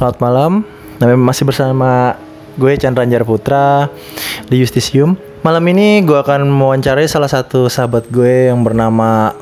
selamat malam. Masih bersama gue Chandra Anjar Putra di Justisium. Malam ini gue akan mewawancarai salah satu sahabat gue yang bernama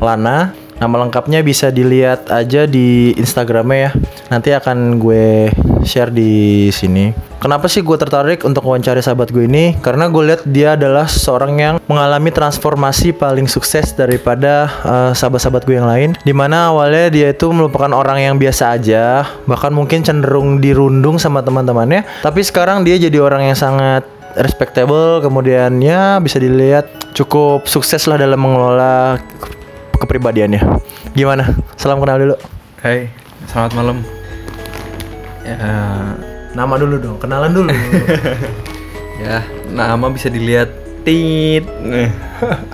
Lana. Nama lengkapnya bisa dilihat aja di Instagramnya ya. Nanti akan gue share di sini. Kenapa sih gue tertarik untuk mewawancari sahabat gue ini? Karena gue lihat dia adalah seorang yang mengalami transformasi paling sukses daripada eh, sahabat-sahabat gue yang lain. Di mana awalnya dia itu merupakan orang yang biasa aja, bahkan mungkin cenderung dirundung sama teman-temannya. Tapi sekarang dia jadi orang yang sangat respectable, kemudian ya bisa dilihat cukup sukses lah dalam mengelola ke- kepribadiannya. Gimana? Salam kenal dulu. Hai, selamat malam. Ya, Nama dulu dong, kenalan dulu. ya, nama bisa dilihat tit.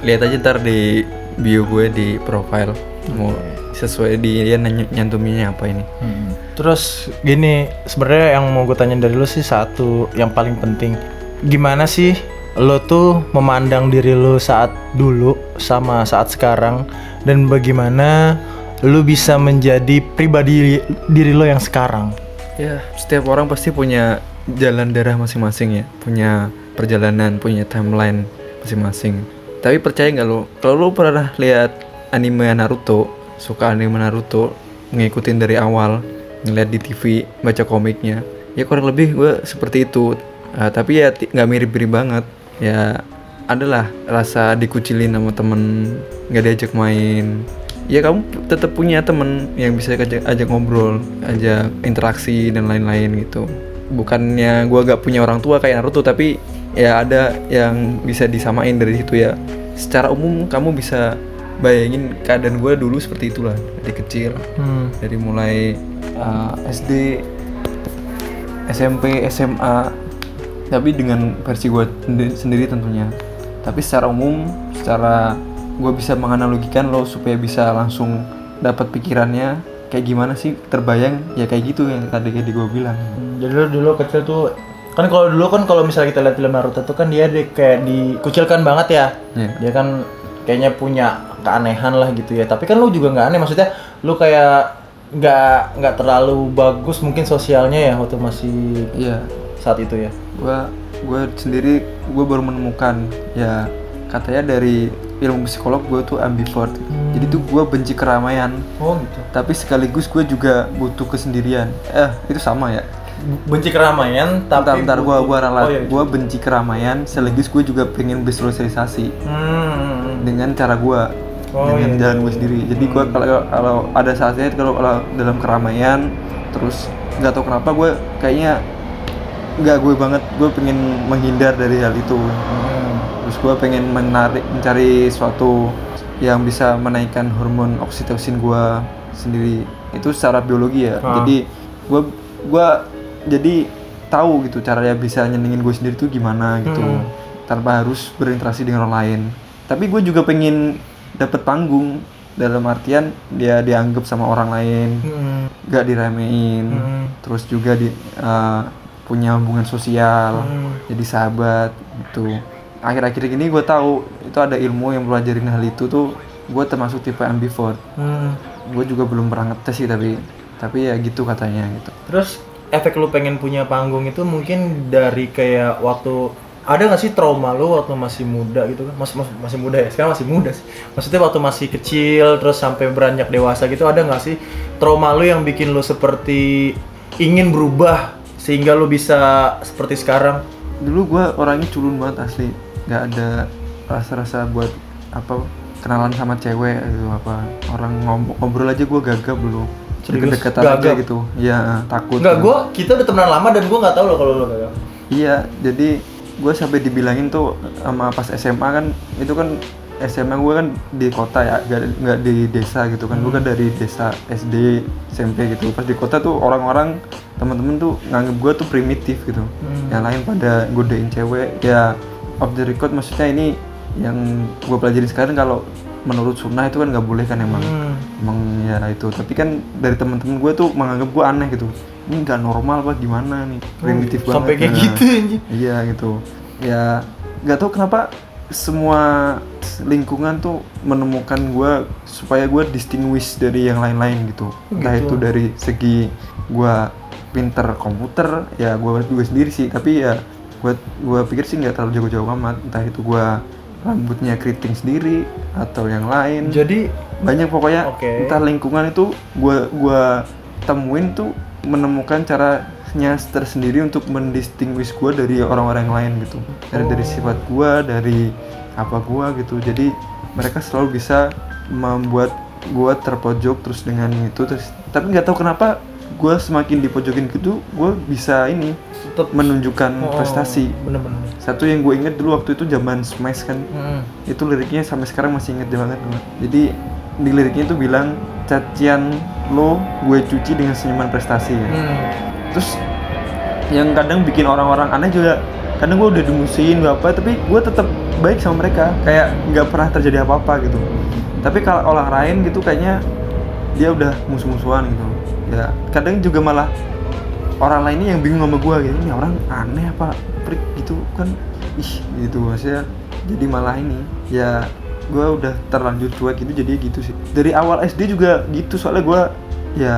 Lihat aja ntar di bio gue di profile. Mau sesuai di dia nyantuminnya apa ini. Hmm. Terus gini, sebenarnya yang mau gue tanya dari lu sih satu yang paling penting. Gimana sih lo tuh memandang diri lo saat dulu sama saat sekarang dan bagaimana lu bisa menjadi pribadi diri lo yang sekarang? Ya, setiap orang pasti punya jalan darah masing-masing ya, punya perjalanan, punya timeline masing-masing. Tapi percaya nggak lo, kalau lo pernah lihat anime Naruto, suka anime Naruto, ngikutin dari awal, ngeliat di TV, baca komiknya, ya kurang lebih gue seperti itu. Ah, tapi ya nggak mirip-mirip banget. Ya adalah rasa dikucilin sama temen, nggak diajak main, ya kamu tetap punya temen yang bisa ajak, ajak ngobrol, ajak interaksi dan lain-lain gitu. Bukannya gua gak punya orang tua kayak Naruto, tapi ya ada yang bisa disamain dari situ ya. Secara umum kamu bisa bayangin keadaan gua dulu seperti itulah dari kecil, Hmm. dari mulai uh, SD, SMP, SMA, tapi dengan versi sendi- sendiri tentunya. Tapi secara umum, secara gue bisa menganalogikan lo supaya bisa langsung dapat pikirannya kayak gimana sih terbayang ya kayak gitu yang tadi kayak gue bilang. Jadi lu dulu kecil tuh kan kalau dulu kan kalau misalnya kita lihat film Naruto tuh kan dia di, kayak dikucilkan banget ya. Iya. Dia kan kayaknya punya keanehan lah gitu ya. Tapi kan lu juga nggak aneh maksudnya lu kayak nggak nggak terlalu bagus mungkin sosialnya ya waktu masih Iya, saat itu ya. gue gue sendiri gue baru menemukan ya katanya dari ilmu psikolog gue tuh ambivert. Jadi tuh gue benci keramaian, Oh gitu. tapi sekaligus gue juga butuh kesendirian. Eh itu sama ya. Benci keramaian tapi Bentar, bentar gue gue ralat. Oh, iya. Gue benci keramaian, sekaligus gue juga pengen bersosialisasi Hmm. dengan cara gue Oh, dengan iya. jalan gue sendiri. Jadi gue kalau kalau ada saatnya kalau kalau dalam keramaian terus nggak tahu kenapa gue kayaknya nggak gue banget. Gue pengen menghindar dari hal itu. Hmm. Terus gue pengen menarik mencari suatu yang bisa menaikkan hormon oksitosin gue sendiri. Itu secara biologi ya. Ah. Jadi gue gue jadi tahu gitu caranya bisa nyenengin gue sendiri tuh gimana gitu Hmm. tanpa harus berinteraksi dengan orang lain. Tapi gue juga pengen dapat panggung dalam artian dia dianggap sama orang lain, Hmm. gak diremehin, Hmm. terus juga di uh, punya hubungan sosial, Hmm. jadi sahabat gitu. Akhir-akhir ini gue tahu itu ada ilmu yang pelajarin hal itu tuh gue termasuk tipe ambivert. Hmm. Gue juga belum pernah ngetes sih tapi tapi ya gitu katanya gitu. Terus efek lu pengen punya panggung itu mungkin dari kayak waktu ada nggak sih trauma lu waktu masih muda gitu kan? Mas, mas- masih muda ya? Sekarang masih muda sih. Maksudnya waktu masih kecil terus sampai beranjak dewasa gitu ada nggak sih trauma lu yang bikin lu seperti ingin berubah sehingga lu bisa seperti sekarang? Dulu gue orangnya culun banget asli, nggak ada rasa-rasa buat apa kenalan sama cewek gitu apa orang ngobrol aja gue gagap Serius? deket-deketan aja Gagap? gitu ya takut Enggak, gitu. gua kita udah temenan lama dan gua nggak tahu loh kalau lu kayak. iya jadi gue sampai dibilangin tuh sama pas SMA kan itu kan SMA gue kan di kota ya nggak nggak di desa gitu kan gue kan dari desa SD SMP gitu pas di kota tuh orang-orang temen-temen tuh nganggep gue tuh primitif gitu Hmm. yang lain pada godain cewek ya off the record maksudnya ini yang gue pelajarin sekarang kalau menurut sunnah itu kan nggak boleh kan emang. Hmm. emang ya itu. Tapi kan dari temen-temen gue tuh menganggap gue aneh gitu. Ini nggak normal apa gimana nih? Primitif banget. Sampai kayak Nah, gitu anjing. iya gitu. Ya nggak tahu kenapa semua lingkungan tuh menemukan gue supaya gue distinguish dari yang lain-lain gitu. Entah Gitu. itu dari segi gue pinter komputer ya gue gue sendiri sih. Tapi ya gue gue pikir sih nggak terlalu jago-jago amat. Entah itu gue rambutnya keriting sendiri atau yang lain. Jadi banyak pokoknya. Oke. entah lingkungan itu gua gua temuin tuh menemukan caranya tersendiri untuk mendistinguish gua dari orang-orang yang lain gitu. Dari dari sifat gua dari apa gua gitu. Jadi mereka selalu bisa membuat gua terpojok terus dengan itu. Terus tapi nggak tahu kenapa gua semakin dipojokin gitu gua bisa ini tetap menunjukkan Oh, prestasi Bener-bener. satu yang gue inget dulu waktu itu zaman smash kan Hmm. itu liriknya sampai sekarang masih inget banget gue. Jadi di liriknya itu bilang cacian lo gue cuci dengan senyuman prestasi ya. Hmm. Terus yang kadang bikin orang-orang aneh juga kadang gue udah dimusuhin gak apa tapi gue tetap baik sama mereka kayak nggak pernah terjadi apa-apa gitu tapi kalau orang lain gitu kayaknya dia udah musuh-musuhan gitu. Ya kadang juga malah orang lainnya yang bingung sama gue gitu. Ini orang aneh apa freak gitu kan? Ih gitu maksudnya. Jadi malah ini ya gue udah terlanjur cuek gitu jadi gitu sih. Dari awal SD juga gitu soalnya gue ya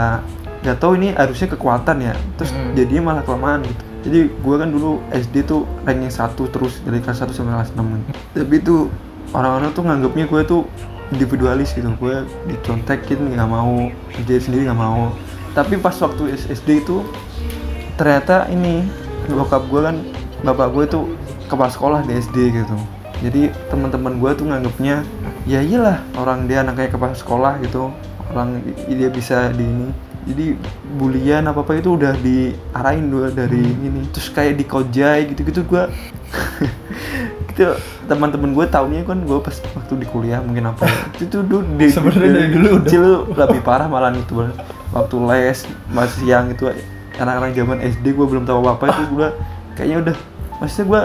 nggak tahu ini harusnya kekuatan ya. Terus Mm. jadinya malah kelamaan gitu. Jadi gue kan dulu SD tuh ranking satu terus dari kelas 1 sampai kelas 6 tapi tuh orang-orang tuh nganggapnya gue tuh individualis gitu. Gue dicontekin nggak mau. Kerja sendiri nggak mau. Tapi pas waktu SD itu ternyata ini bokap gue kan bapak gue tuh kepala sekolah di SD gitu. Jadi teman-teman gue tuh nganggapnya ya iyalah orang dia anaknya kepala sekolah gitu. Orang dia bisa di ini. Jadi bulian apa apa itu udah diarahin dua dari ini. Terus kayak dikojai gitu-gitu gue gitu teman-teman gue taunya kan gue pas waktu di kuliah mungkin apa ya. itu tuh dulu di, Sebenarnya dari dulu udah. kecil lebih parah malah itu waktu les masih siang itu anak-anak zaman SD gue belum tahu apa itu gue kayaknya udah maksudnya gue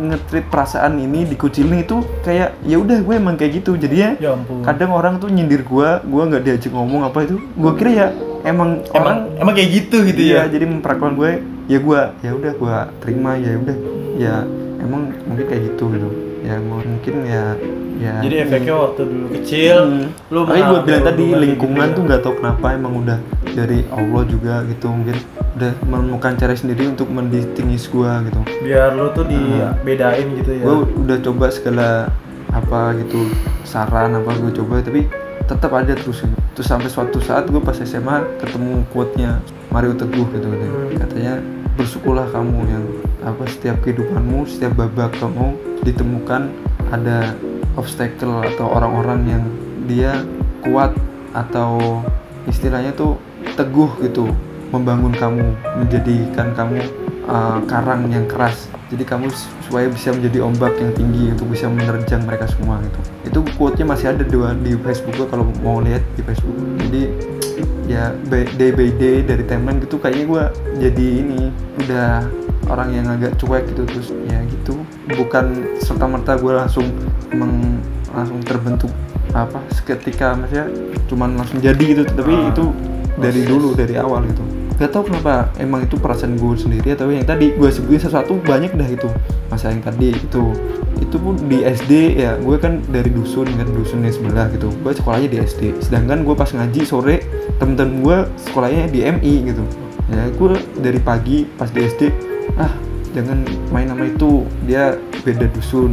ngetrit perasaan ini dikucilin itu kayak ya udah gue emang kayak gitu jadinya Ya ampun. kadang orang tuh nyindir gue gue nggak diajak ngomong apa itu gue kira ya emang, orang Emang emang kayak gitu gitu iya, ya. jadi memperlakukan gue ya gue ya udah gue terima ya udah ya emang mungkin kayak gitu gitu ya mungkin ya ya Jadi efeknya waktu dulu kecil, Hmm. lu Tapi gue bilang tadi lingkungan gitu tuh ya. nggak tahu kenapa emang udah dari Allah juga gitu mungkin udah menemukan cara sendiri untuk mendistinguish gue gitu. biar lu tuh dibedain gitu ya. Gue udah coba segala apa gitu saran apa gue coba tapi tetap ada terus gitu. terus sampai suatu saat gue pas SMA ketemu quote-nya Mario Teguh gitu katanya, Hmm. katanya bersyukurlah kamu yang apa setiap kehidupanmu setiap babak kamu ditemukan ada obstacle atau orang-orang yang dia kuat atau istilahnya tuh teguh gitu membangun kamu menjadikan kamu uh, karang yang keras jadi kamu supaya bisa menjadi ombak yang tinggi untuk bisa menerjang mereka semua gitu. Itu quote-nya masih ada di, di Facebook gua kalau mau lihat di Facebook. Jadi ya by- day by day dari timeline gitu kayaknya gua jadi ini udah orang yang agak cuek gitu. Terus ya gitu. Bukan serta merta gue langsung meng, langsung terbentuk apa seketika maksudnya cuman langsung jadi gitu. Tapi Ah, itu dari dulu dari awal gitu gak tau kenapa emang itu perasaan gue sendiri atau yang tadi gue sebutin sesuatu banyak dah itu. Masa yang tadi itu. Itu pun di SD ya gue kan dari dusun kan yang sebelah gitu. Gue sekolahnya di SD sedangkan gue pas ngaji sore temen-temen gue sekolahnya di MI gitu. Ya gue dari pagi pas di SD ah jangan main sama itu. Dia beda dusun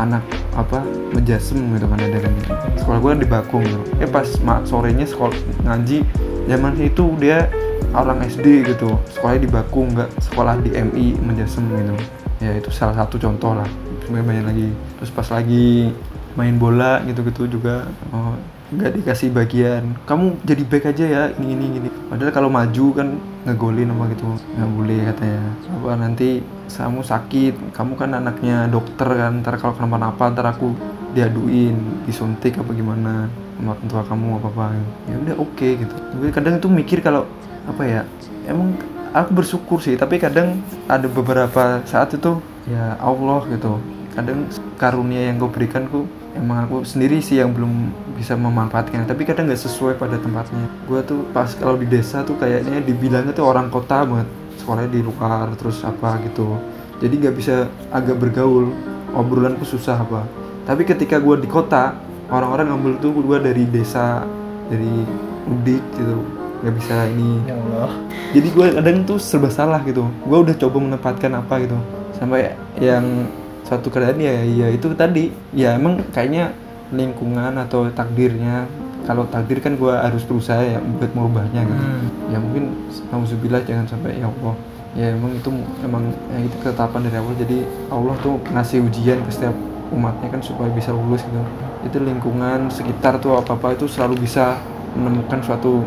anak apa mejasem gitu kan ada kan. Sekolah gue di Bakung gitu. Eh pas sorenya sekolah ngaji zaman itu dia orang SD gitu sekolahnya di Bakung nggak sekolah di MI mejasem gitu. Ya itu salah satu contoh lah. Sebenarnya banyak lagi. Terus pas lagi main bola gitu-gitu juga oh, nggak dikasih bagian. Kamu jadi back aja ya ini ini. Gini padahal kalau maju kan ngegolin apa gitu nggak boleh katanya. Apa nanti kamu sakit kamu kan anaknya dokter kan ntar kalau kenapa-napa ntar aku diaduin disuntik apa gimana sama tua kamu apa apa ya udah oke gitu. Tapi kadang itu mikir kalau apa ya emang aku bersyukur sih tapi kadang ada beberapa saat itu ya Allah gitu. Kadang karunia yang kau berikan ku emang aku sendiri sih yang belum bisa memanfaatkan. Tapi kadang nggak sesuai pada tempatnya. Gue tuh pas kalau di desa tuh kayaknya dibilangnya tuh orang kota banget. Sekolahnya di luar terus apa gitu. Jadi nggak bisa agak bergaul. Obrolanku susah apa. Tapi ketika gue di kota orang-orang ngambil tuh gue dari desa dari udik gitu nggak bisa ini. Ya Allah. jadi gue kadang tuh serba salah gitu. Gue udah coba menempatkan apa gitu. Sampai yang suatu keadaan ya ya itu tadi. Ya emang kayaknya lingkungan atau takdirnya kalau takdir kan gue harus berusaha ya buat merubahnya gitu Hmm. ya mungkin alhamdulillah jangan sampai ya Allah. Ya emang itu emang ya itu ketetapan dari awal jadi Allah tuh ngasih ujian ke setiap umatnya kan supaya bisa lulus gitu. Itu lingkungan sekitar tuh apa apa itu selalu bisa menemukan suatu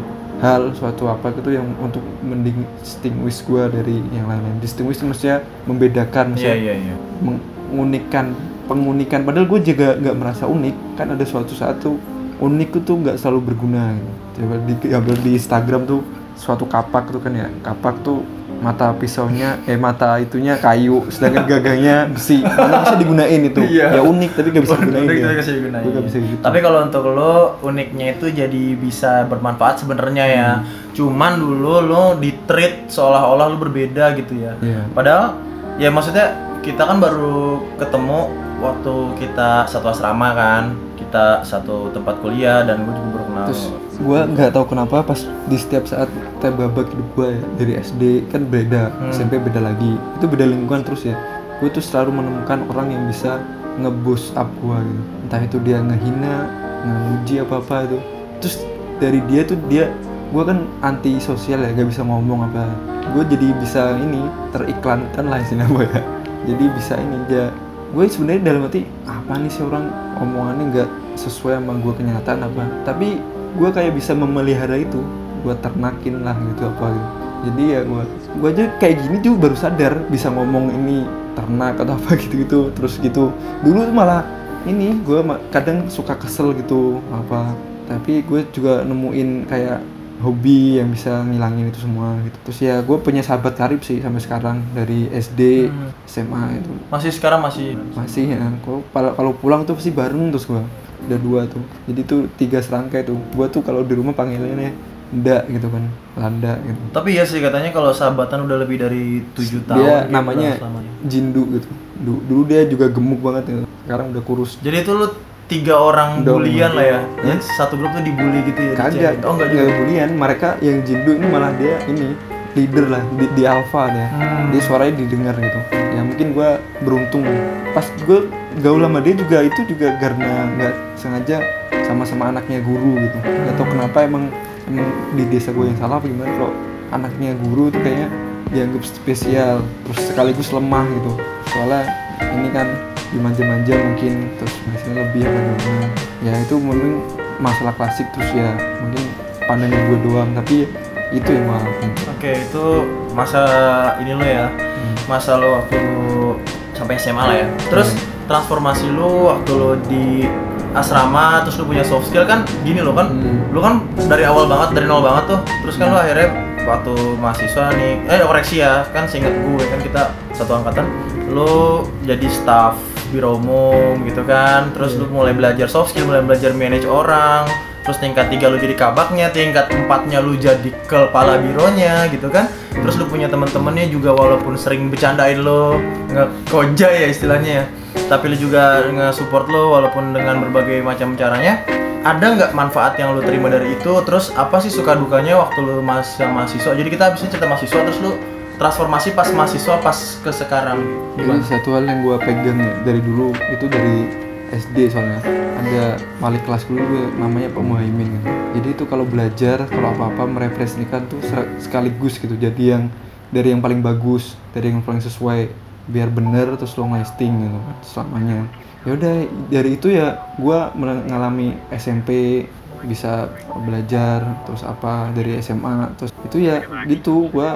hal suatu apa gitu yang untuk mendistinguish gua dari yang lain-lain distinguish itu maksudnya membedakan maksudnya iya iya. mengunikan pengunikan padahal gue juga nggak merasa unik kan ada suatu saat tuh unik itu nggak selalu berguna gitu. coba di di Instagram tuh suatu kapak tuh kan ya kapak tuh mata pisaunya eh mata itunya kayu sedangkan gagangnya besi mana bisa digunain itu Iya. ya unik tapi nggak bisa digunain Unik ya. tapi bisa digunain. Bisa gitu Tapi kalau untuk lo uniknya itu jadi bisa bermanfaat sebenarnya ya. Hmm. Cuman dulu lo di treat seolah-olah lo berbeda gitu ya. Iya. Padahal ya maksudnya kita kan baru ketemu waktu kita satu asrama kan. Kita satu tempat kuliah dan gue juga baru kenal. terus gue nggak tahu kenapa pas di setiap saat teh babak hidup gue ya dari SD kan beda Hmm. SMP beda lagi. Itu beda lingkungan terus ya. Gue tuh selalu menemukan orang yang bisa ngeboost up gue gitu. Entah itu dia ngehina ngemuji apa apa itu. Terus dari dia tuh dia gue kan anti sosial ya gak bisa ngomong apa. Gue jadi bisa ini teriklankan lah istilahnya gue ya. Jadi bisa ini dia gue sebenarnya dalam hati apa nih sih orang omongannya nggak sesuai sama gue kenyataan apa. Tapi gue kayak bisa memelihara itu. Gue ternakin lah gitu apa gitu. Jadi ya gue gue aja kayak gini tuh baru sadar bisa ngomong ini ternak atau apa gitu gitu. Terus gitu. Dulu tuh malah ini gue kadang suka kesel gitu apa. Tapi gue juga nemuin kayak hobi yang bisa ngilangin itu semua gitu. Terus ya gue punya sahabat karib sih sampai sekarang dari SD Hmm. SMA itu. Masih sekarang masih? Masih ya. Kalau kalau pulang tuh pasti bareng terus gua udah dua tuh jadi tuh tiga serangkai tuh gua tuh kalau di rumah panggilannya ndak gitu kan landa gitu Tapi ya sih katanya kalau sahabatan udah lebih dari tujuh tahun dia gitu namanya jindu gitu Du- dulu dia juga gemuk banget gitu sekarang udah kurus Jadi itu lu tiga orang Udah bulian lah ya. Hmm? Jadi satu grup tuh dibully gitu ya. kagak. Oh enggak juga. bulian mereka yang jindu ini malah dia ini leader lah di, di alpha dia Hmm. dia suaranya didengar gitu. Ya mungkin gua beruntung pas gue gaul sama dia juga itu juga karena nggak sengaja sama-sama anaknya guru gitu. Nggak tahu kenapa emang emang di desa gue yang salah apa gimana kalau anaknya guru tuh kayaknya dianggap spesial terus sekaligus lemah gitu. Soalnya ini kan dimanja-manja mungkin terus biasanya lebih apa gimana. Ya itu mungkin masalah klasik terus ya. Mungkin pandangan gue doang tapi itu yang alamin Oke, itu masa ini lo ya. Hmm. Masa lo waktu sampai SMA lah ya. Terus transformasi lo waktu lo di asrama terus lo punya soft skill kan gini lo kan Hmm. lo kan dari awal banget dari nol banget tuh terus kan lo akhirnya waktu mahasiswa nih eh koreksi ya kan seinget gue kan kita satu angkatan lo jadi staff biro umum gitu kan. Terus lo mulai belajar soft skill mulai belajar manage orang. Terus tingkat tiga lu jadi kabaknya tingkat empatnya lu jadi kepala bironya gitu kan. Terus lu punya teman-temannya juga walaupun sering bercandain lo ngekoja ya istilahnya ya. Tapi lu juga nge-support lo walaupun dengan berbagai macam caranya. Ada nggak manfaat yang lu terima dari itu? Terus apa sih suka dukanya waktu lu masa mahasiswa? Jadi kita habisnya cerita mahasiswa terus lu transformasi pas mahasiswa pas ke sekarang Jadi gimana satu hal yang gue pegang ya dari dulu itu dari SD soalnya ada wali kelas dulu gue namanya Pak Muhaimin gitu. Jadi itu kalau belajar kalau apa-apa merepresentasikan tuh sekaligus gitu. Jadi yang dari yang paling bagus, dari yang paling sesuai biar bener terus long lasting gitu selamanya. Ya udah dari itu ya gue mengalami SMP bisa belajar terus apa dari SMA terus itu ya gitu gue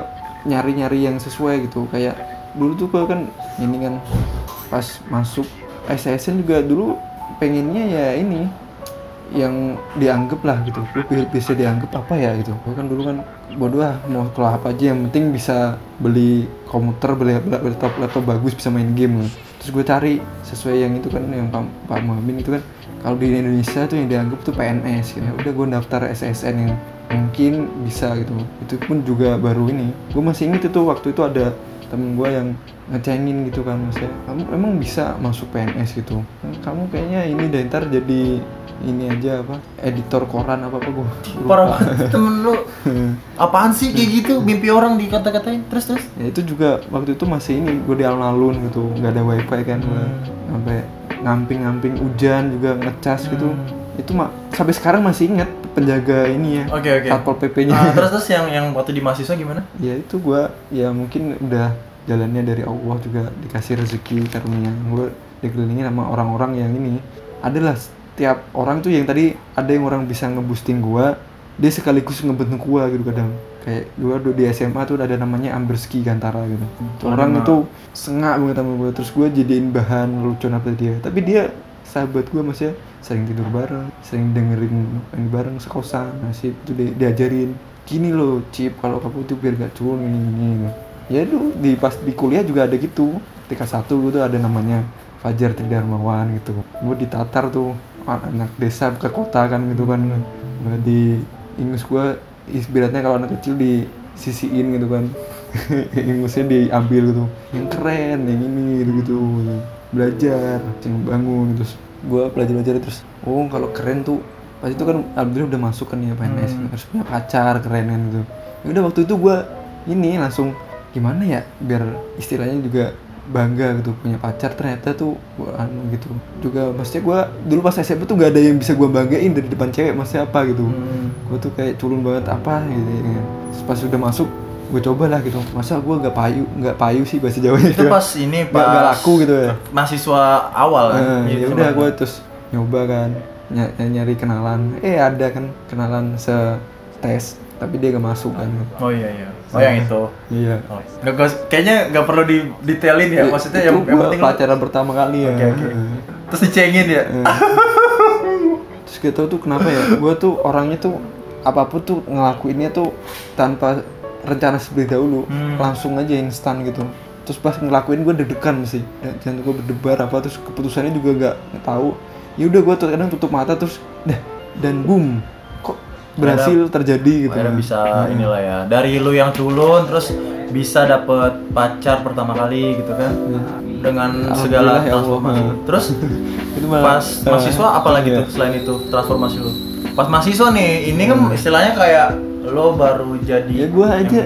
nyari-nyari yang sesuai gitu kayak dulu tuh gue kan ini kan pas masuk SSN juga dulu pengennya ya ini yang dianggap lah gitu gue bi- bisa dianggap apa ya gitu gue kan dulu kan bodoh ah mau kelah apa aja yang penting bisa beli komputer beli laptop laptop bagus bisa main game gitu. terus gue cari sesuai yang itu kan yang Pak, Pak Muhammad itu kan kalau di Indonesia tuh yang dianggap tuh PNS gitu. ya udah gue daftar SSN yang mungkin bisa gitu. Itu pun juga baru ini. Gue masih inget itu waktu itu ada temen gue yang ngecengin gitu kan maksudnya kamu emang bisa masuk PNS gitu? Kamu kayaknya ini deh ntar jadi ini aja apa editor koran apa apa gue Parah banget temen lu. Apaan sih kayak gitu? Mimpi orang dikata-katain. Terus terus. ya itu juga waktu itu masih ini gue di alun-alun gitu. Nggak ada wifi kan gua sampai ngamping-ngamping hujan juga ngecas gitu itu mah sampai sekarang masih ingat penjaga ini ya Oke oke. satpol pp-nya Ah, terus terus yang yang waktu di mahasiswa gimana? ya itu gua ya mungkin udah jalannya dari Allah juga dikasih rezeki karunia. Gue dikelilingi sama orang-orang yang ini. Adalah setiap orang tuh yang tadi ada yang orang bisa ngeboosting gua dia sekaligus ngebentuk gua gitu kadang. Kayak gua dulu di SMA tuh ada namanya Amberski Gantara gitu. Tuh orang itu sengak banget sama gua terus gua jadiin bahan lelucon apa dia. Tapi dia sahabat gua maksudnya sering tidur bareng sering dengerin ini bareng sekosan nasib itu di- diajarin. Gini loh Cip kalau kamu tuh biar gak culun ini ini ini." ya itu di pas di kuliah juga ada gitu. Ketika satu gitu ada namanya Fajar Tridarmawan gitu. Gue ditatar tuh anak desa ke kota kan gitu kan. Gua di ingus gue ibaratnya kalau anak kecil disisiin gitu kan. Ingusnya diambil gitu. Yang keren yang ini gitu gitu belajar yang bangun terus gue belajar terus oh kalau keren tuh pas itu kan alhamdulillah udah masuk kan ya PNS harus punya pacar keren kan gitu. Ya udah waktu itu gue ini langsung gimana ya biar istilahnya juga bangga gitu punya pacar ternyata tuh gua anu gitu. Juga maksudnya gue dulu pas SMP tuh gak ada yang bisa gue banggain dari depan cewek maksudnya apa gitu. Gue tuh kayak culun banget apa? Gitu ya kan. Pas udah masuk gue coba lah gitu masa gue gak payu nggak payu sih bahasa Jawanya Itu gitu. pas ini Nggak- nggak pas laku gitu ya mahasiswa awal kan. Nah, Gitu ya udah gue terus nyoba kan ny- nyari kenalan eh ada kan kenalan se tes tapi dia gak masuk kan Oh iya iya. Oh yang itu. iya Oh. Nggak, nggak- kayaknya nggak perlu di detailin ya. Maksudnya yang, itu yang gua penting pacaran pertama kali ya Oke oke. Terus dicengin ya. terus gak tau tuh kenapa ya gue tuh orangnya tuh apa pun tuh ngelakuinnya tuh tanpa rencana sebelum dahulu Hmm. langsung aja instan gitu terus pas ngelakuin gue deg-degan sih jangan gue berdebar apa terus keputusannya juga gak tahu ya udah gue tuh kadang tutup mata terus dah dan boom kok berhasil terjadi gitu Akhirnya kan. bisa inilah ya. Dari lu yang culun terus bisa dapet pacar pertama kali gitu kan. Dengan segala ya Allah. transformasi. Terus Itu malah, pas eh, mahasiswa apalagi iya. tuh selain itu transformasi lu? Pas mahasiswa nih, ini kan istilahnya kayak lo baru jadi ya gue aja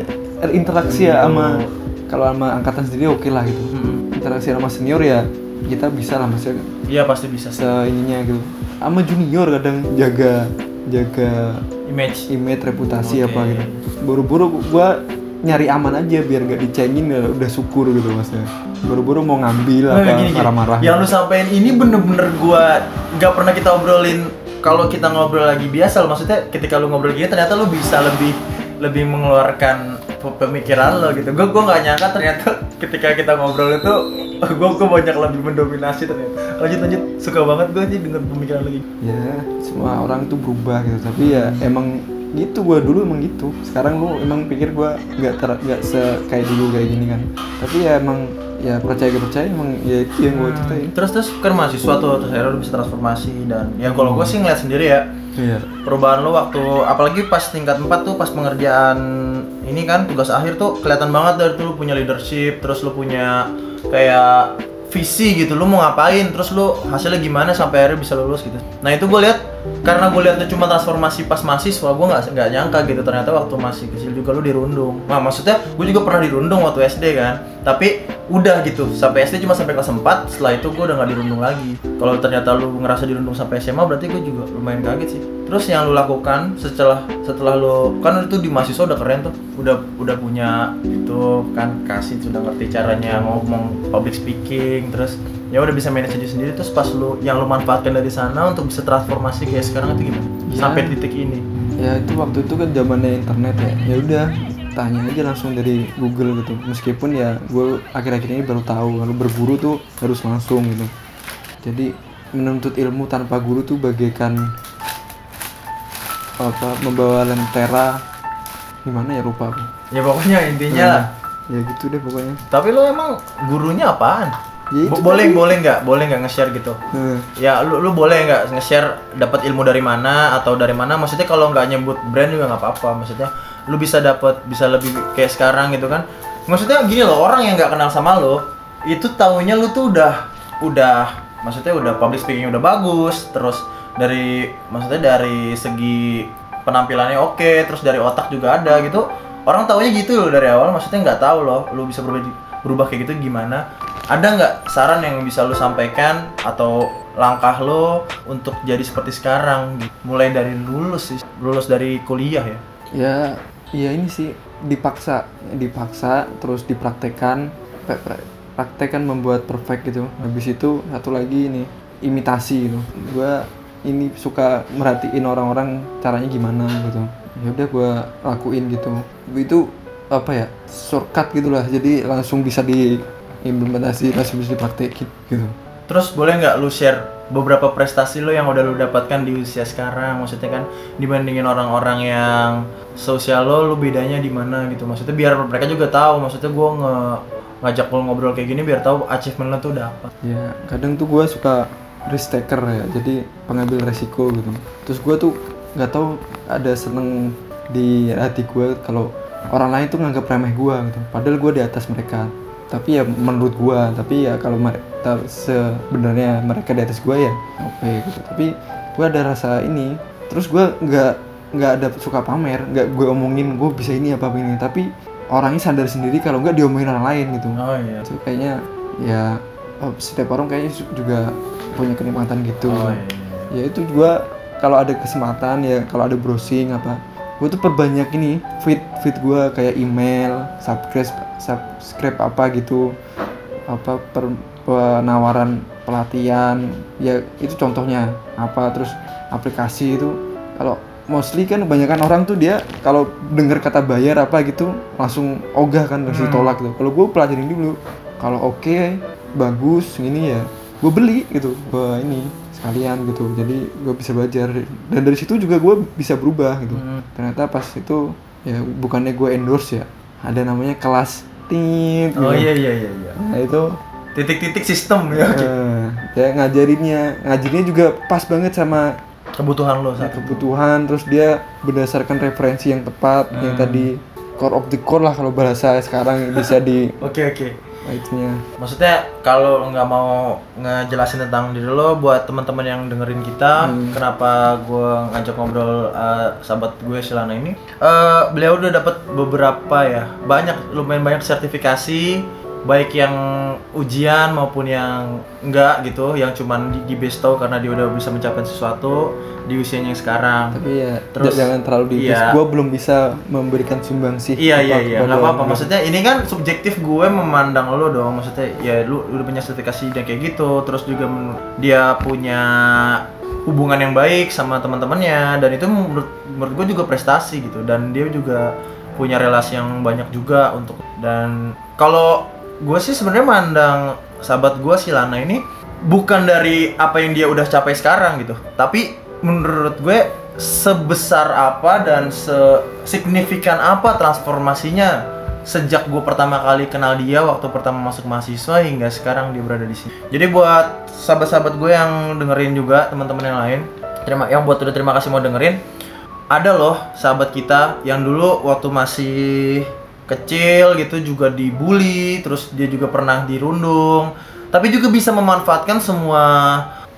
interaksi ya sama Hmm. kalau sama angkatan sendiri oke lah gitu Mm-mm. interaksi sama senior ya kita bisa lah maksudnya Iya pasti bisa se ininya gitu sama junior kadang jaga jaga Image. image reputasi Oke. apa gitu buru-buru gua nyari aman aja biar gak dicengin ya udah syukur gitu maksudnya buru-buru mau ngambil Nah, apa marah-marah Yang lu sampein ini bener-bener gua nggak pernah kita obrolin kalau kita ngobrol lagi biasa loh. maksudnya ketika lu ngobrol gini ternyata lu bisa lebih lebih mengeluarkan pe- pemikiran lo gitu. Gue gue nggak nyangka ternyata ketika kita ngobrol itu gue gue banyak lebih mendominasi ternyata. Lanjut lanjut suka banget gue sih denger pemikiran lagi. ya semua orang tuh berubah gitu tapi ya emang gitu gua dulu emang gitu sekarang lu emang pikir gua nggak ter nggak se kayak dulu kayak gini kan tapi ya emang ya percaya gak percaya emang ya itu yang gua ceritain. Terus terus kan mahasiswa tuh terus akhirnya lu bisa transformasi dan ya kalau gue sih ngeliat sendiri ya iya. perubahan lo waktu apalagi pas tingkat 4 tuh pas pengerjaan ini kan tugas akhir tuh kelihatan banget dari tuh lu punya leadership terus lu punya kayak visi gitu lu mau ngapain terus lu hasilnya gimana sampai akhirnya bisa lulus gitu. Nah itu gue lihat karena gue lihat itu cuma transformasi pas mahasiswa gue nggak nggak nyangka gitu ternyata waktu masih kecil juga lu dirundung. Nah maksudnya gue juga pernah dirundung waktu SD kan. Tapi udah gitu sampai SD cuma sampai kelas 4 setelah itu gue udah nggak dirundung lagi. Kalau ternyata lu ngerasa dirundung sampai SMA berarti gue juga lumayan kaget sih. Terus yang lu lakukan setelah setelah lu kan itu di mahasiswa udah keren tuh. Udah udah punya itu kan kasih sudah ngerti caranya ngomong public speaking terus ya udah bisa manage diri sendiri terus pas lu yang lu manfaatkan dari sana untuk bisa transformasi kayak sekarang itu gimana? Ya. sampai titik ini. Ya itu waktu itu kan zamannya internet ya. Ya udah tanya aja langsung dari Google gitu. Meskipun ya gue akhir-akhir ini baru tahu kalau berburu tuh harus langsung gitu. Jadi menuntut ilmu tanpa guru tuh bagaikan apa membawa lentera gimana ya lupa ya pokoknya intinya ya gitu deh pokoknya. Tapi lu emang gurunya apaan Ya Bo- itu boleh tadi. boleh nggak? Boleh nggak nge-share gitu? Nah, ya lu lu boleh nggak nge-share dapat ilmu dari mana atau dari mana? Maksudnya kalau nggak nyebut brand juga nggak apa-apa. Maksudnya lu bisa dapat bisa lebih kayak sekarang gitu kan? Maksudnya gini loh orang yang nggak kenal sama lo itu taunya lu tuh udah udah maksudnya udah public speaking udah bagus terus dari maksudnya dari segi penampilannya oke terus dari otak juga ada gitu. Orang taunya gitu loh dari awal maksudnya nggak tahu loh lu bisa berubah berubah kayak gitu gimana ada nggak saran yang bisa lu sampaikan atau langkah lo untuk jadi seperti sekarang? Mulai dari lulus sih lulus dari kuliah ya? Ya ya ini sih dipaksa dipaksa terus dipraktekkan pra- pra- praktek kan membuat perfect gitu. Habis itu satu lagi ini imitasi gitu. Gua ini suka merhatiin orang-orang caranya gimana gitu. Ya udah gua lakuin gitu. Itu apa ya shortcut gitulah jadi langsung bisa diimplementasi langsung bisa dipraktekin gitu Terus boleh nggak lu share beberapa prestasi lo yang udah lu dapatkan di usia sekarang? Maksudnya kan dibandingin orang-orang yang sosial lo, lu bedanya di mana gitu? Maksudnya biar mereka juga tahu. Maksudnya gua nge ngajak lo ngobrol kayak gini biar tahu achievement lo tuh udah apa. ya kadang tuh gue suka risk taker ya jadi pengambil resiko gitu terus gue tuh nggak tahu ada seneng di hati gue kalau orang lain tuh nganggap remeh gue gitu padahal gue di atas mereka tapi ya menurut gue tapi ya kalau sebenarnya mereka di atas gue ya oke gitu tapi gue ada rasa ini terus gue nggak nggak ada suka pamer nggak gue omongin gue bisa ini apa ini tapi orangnya sadar sendiri kalau nggak diomongin orang lain gitu Oh iya. itu kayaknya ya oh, setiap orang kayaknya juga punya kenikmatan gitu Oh iya. ya itu juga kalau ada kesempatan ya kalau ada browsing apa gue tuh perbanyak ini feed feed gue kayak email subscribe subscribe apa gitu. Apa per- penawaran pelatihan ya itu contohnya. Apa terus aplikasi itu. Kalau mostly kan kebanyakan orang tuh dia kalau dengar kata bayar apa gitu langsung ogah kan langsung Hmm. tolak gitu. Kalau gue pelajarin dulu kalau oke bagus ini ya gue beli gitu gue ini sekalian gitu jadi gue bisa belajar dan dari situ juga gue bisa berubah gitu Hmm. ternyata pas itu ya bukannya gue endorse ya ada namanya kelas tit Oh gitu. iya iya iya. iya. nah itu Titik-titik sistem ya. oke. eh, ya ngajarinnya ngajarinnya juga pas banget sama Kebutuhan lo saat itu. kebutuhan terus dia berdasarkan referensi yang tepat yang Hmm. tadi core of the core lah kalau bahasa sekarang bisa di Oke oke. Itunya Maksudnya kalau nggak mau ngejelasin tentang diri lo buat teman-teman yang dengerin kita, Hmm. kenapa gue ngajak ngobrol uh, sahabat gue Silana ini? Eh, beliau udah dapat beberapa ya, banyak lumayan banyak sertifikasi, baik yang ujian maupun yang enggak gitu, yang cuman di, di bestow karena dia udah bisa mencapai sesuatu di usianya yang sekarang. tapi ya Terus, jangan terlalu di iya. gue belum bisa memberikan sumbangsi Iya iya iya, kepada nggak apa-apa. orang. Maksudnya ini kan subjektif gue memandang lo dong. Maksudnya ya lu udah punya sertifikasi dan kayak gitu. Terus juga dia punya hubungan yang baik sama teman-temannya dan itu menurut menurut gue juga prestasi gitu. Dan dia juga punya relasi yang banyak juga untuk dan kalau gue sih sebenarnya mandang sahabat gue si Lana ini bukan dari apa yang dia udah capai sekarang gitu, tapi menurut gue sebesar apa dan signifikan apa transformasinya sejak gue pertama kali kenal dia waktu pertama masuk mahasiswa hingga sekarang dia berada di sini. Jadi buat sahabat-sahabat gue yang dengerin juga teman-teman yang lain, terima yang buat udah terima kasih mau dengerin. Ada loh sahabat kita yang dulu waktu masih kecil gitu juga dibully, terus dia juga pernah dirundung, tapi juga bisa memanfaatkan semua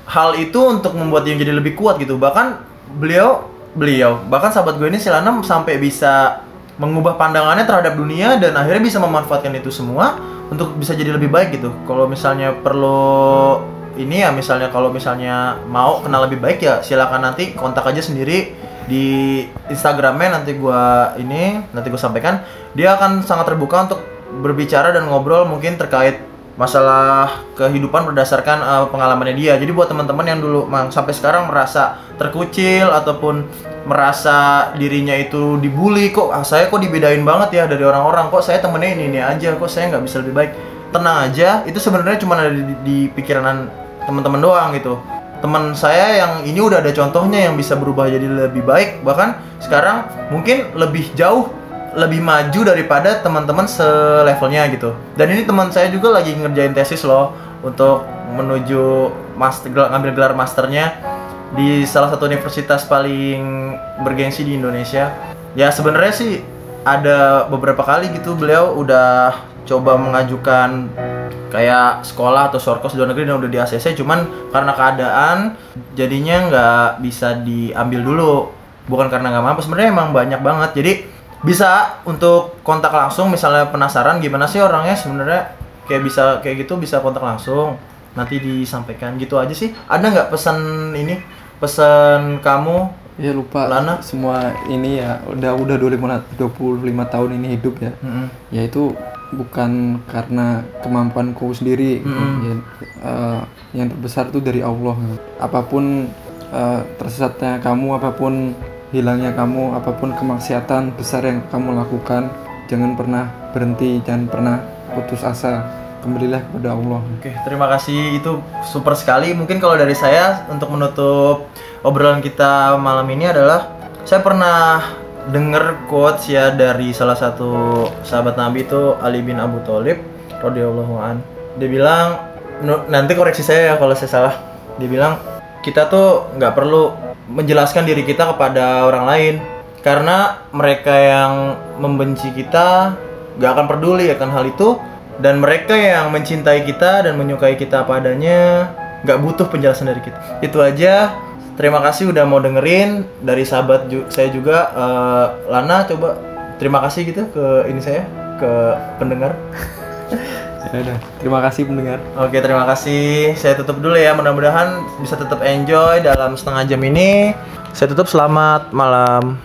hal itu untuk membuat dia jadi lebih kuat gitu. Bahkan beliau beliau bahkan sahabat gue ini Silana sampai bisa mengubah pandangannya terhadap dunia dan akhirnya bisa memanfaatkan itu semua untuk bisa jadi lebih baik gitu. Kalau misalnya perlu ini ya misalnya kalau misalnya mau kenal lebih baik ya silakan nanti kontak aja sendiri di Instagramnya nanti gua ini nanti gue sampaikan. Dia akan sangat terbuka untuk berbicara dan ngobrol mungkin terkait masalah kehidupan berdasarkan uh, pengalamannya dia. Jadi buat teman-teman yang dulu mang, sampai sekarang merasa terkucil ataupun merasa dirinya itu dibully kok ah, saya kok dibedain banget ya dari orang-orang? Kok saya temennya ini ini aja? Kok saya nggak bisa lebih baik? Tenang aja itu sebenarnya cuma ada di, di pikiran teman-teman doang gitu teman saya yang ini udah ada contohnya yang bisa berubah jadi lebih baik bahkan sekarang mungkin lebih jauh lebih maju daripada teman-teman selevelnya gitu dan ini teman saya juga lagi ngerjain tesis loh untuk menuju master ngambil gelar masternya di salah satu universitas paling bergengsi di Indonesia. Ya sebenarnya sih ada beberapa kali gitu beliau udah coba mengajukan kayak sekolah atau sorkos luar negeri dan udah di ACC cuman karena keadaan jadinya nggak bisa diambil dulu. Bukan karena nggak mampu sebenarnya emang banyak banget. Jadi bisa untuk kontak langsung misalnya penasaran gimana sih orangnya sebenarnya kayak bisa kayak gitu bisa kontak langsung. Nanti disampaikan gitu aja sih. Ada nggak pesan ini? Pesan kamu Ya lupa Lana? semua ini ya udah udah 25 25 tahun ini hidup ya. Mm-mm. Ya itu bukan karena kemampuanku sendiri. Ya, eh, yang terbesar itu dari Allah. Apa pun eh, tersesatnya kamu, apa pun hilangnya kamu, apa pun kemaksiatan besar yang kamu lakukan, jangan pernah berhenti, jangan pernah putus asa. Kembalilah kepada Allah. Oke, terima kasih itu super sekali. Mungkin kalau dari saya untuk menutup obrolan kita malam ini adalah saya pernah denger quotes ya dari salah satu sahabat Nabi itu Ali bin Abu Thalib radhiyallahu an. Dia bilang nanti koreksi saya ya kalau saya salah. Dia bilang kita tuh nggak perlu menjelaskan diri kita kepada orang lain karena mereka yang membenci kita nggak akan peduli akan hal itu dan mereka yang mencintai kita dan menyukai kita apa adanya nggak butuh penjelasan dari kita itu aja terima kasih udah mau dengerin dari sahabat ju- saya juga eh, Lana coba terima kasih gitu ke ini saya ke pendengar Ya udah, terima kasih pendengar. Oke, terima kasih. Saya tutup dulu ya. Mudah-mudahan bisa tetap enjoy dalam setengah jam ini. Saya tutup selamat malam.